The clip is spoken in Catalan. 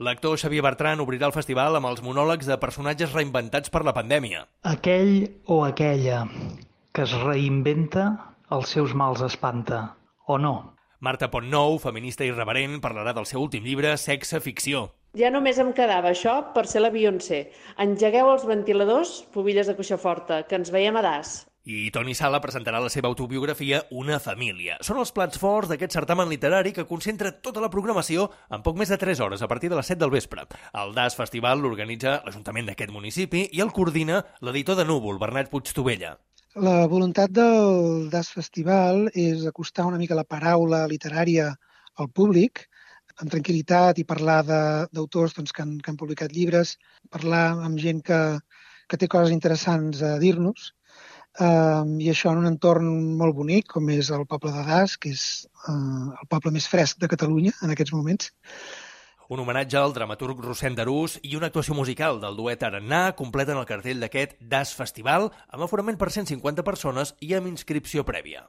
L'actor Xavier Bertran obrirà el festival amb els monòlegs de personatges reinventats per la pandèmia. Aquell o aquella que es reinventa, els seus mals espanta, o no? Marta Pontnou, feminista irreverent, parlarà del seu últim llibre, Sexe Ficció. Ja només em quedava això per ser la Beyoncé. Engegueu els ventiladors, pobilles de cuixa forta, que ens veiem a das. I Toni Sala presentarà la seva autobiografia Una família. Són els plats forts d'aquest certamen literari que concentra tota la programació en poc més de 3 hores a partir de les 7 del vespre. El DAS Festival l'organitza l'Ajuntament d'aquest municipi i el coordina l'editor de Núvol, Bernat Puigtovella. La voluntat del DAS Festival és acostar una mica la paraula literària al públic, amb tranquil·litat i parlar d'autors doncs, que, han, que han publicat llibres, parlar amb gent que, que té coses interessants a dir-nos eh, i això en un entorn molt bonic com és el poble de Das, que és eh, el poble més fresc de Catalunya en aquests moments. Un homenatge al dramaturg Rossend Darús i una actuació musical del duet Aranà completen el cartell d'aquest Das Festival amb aforament per 150 persones i amb inscripció prèvia.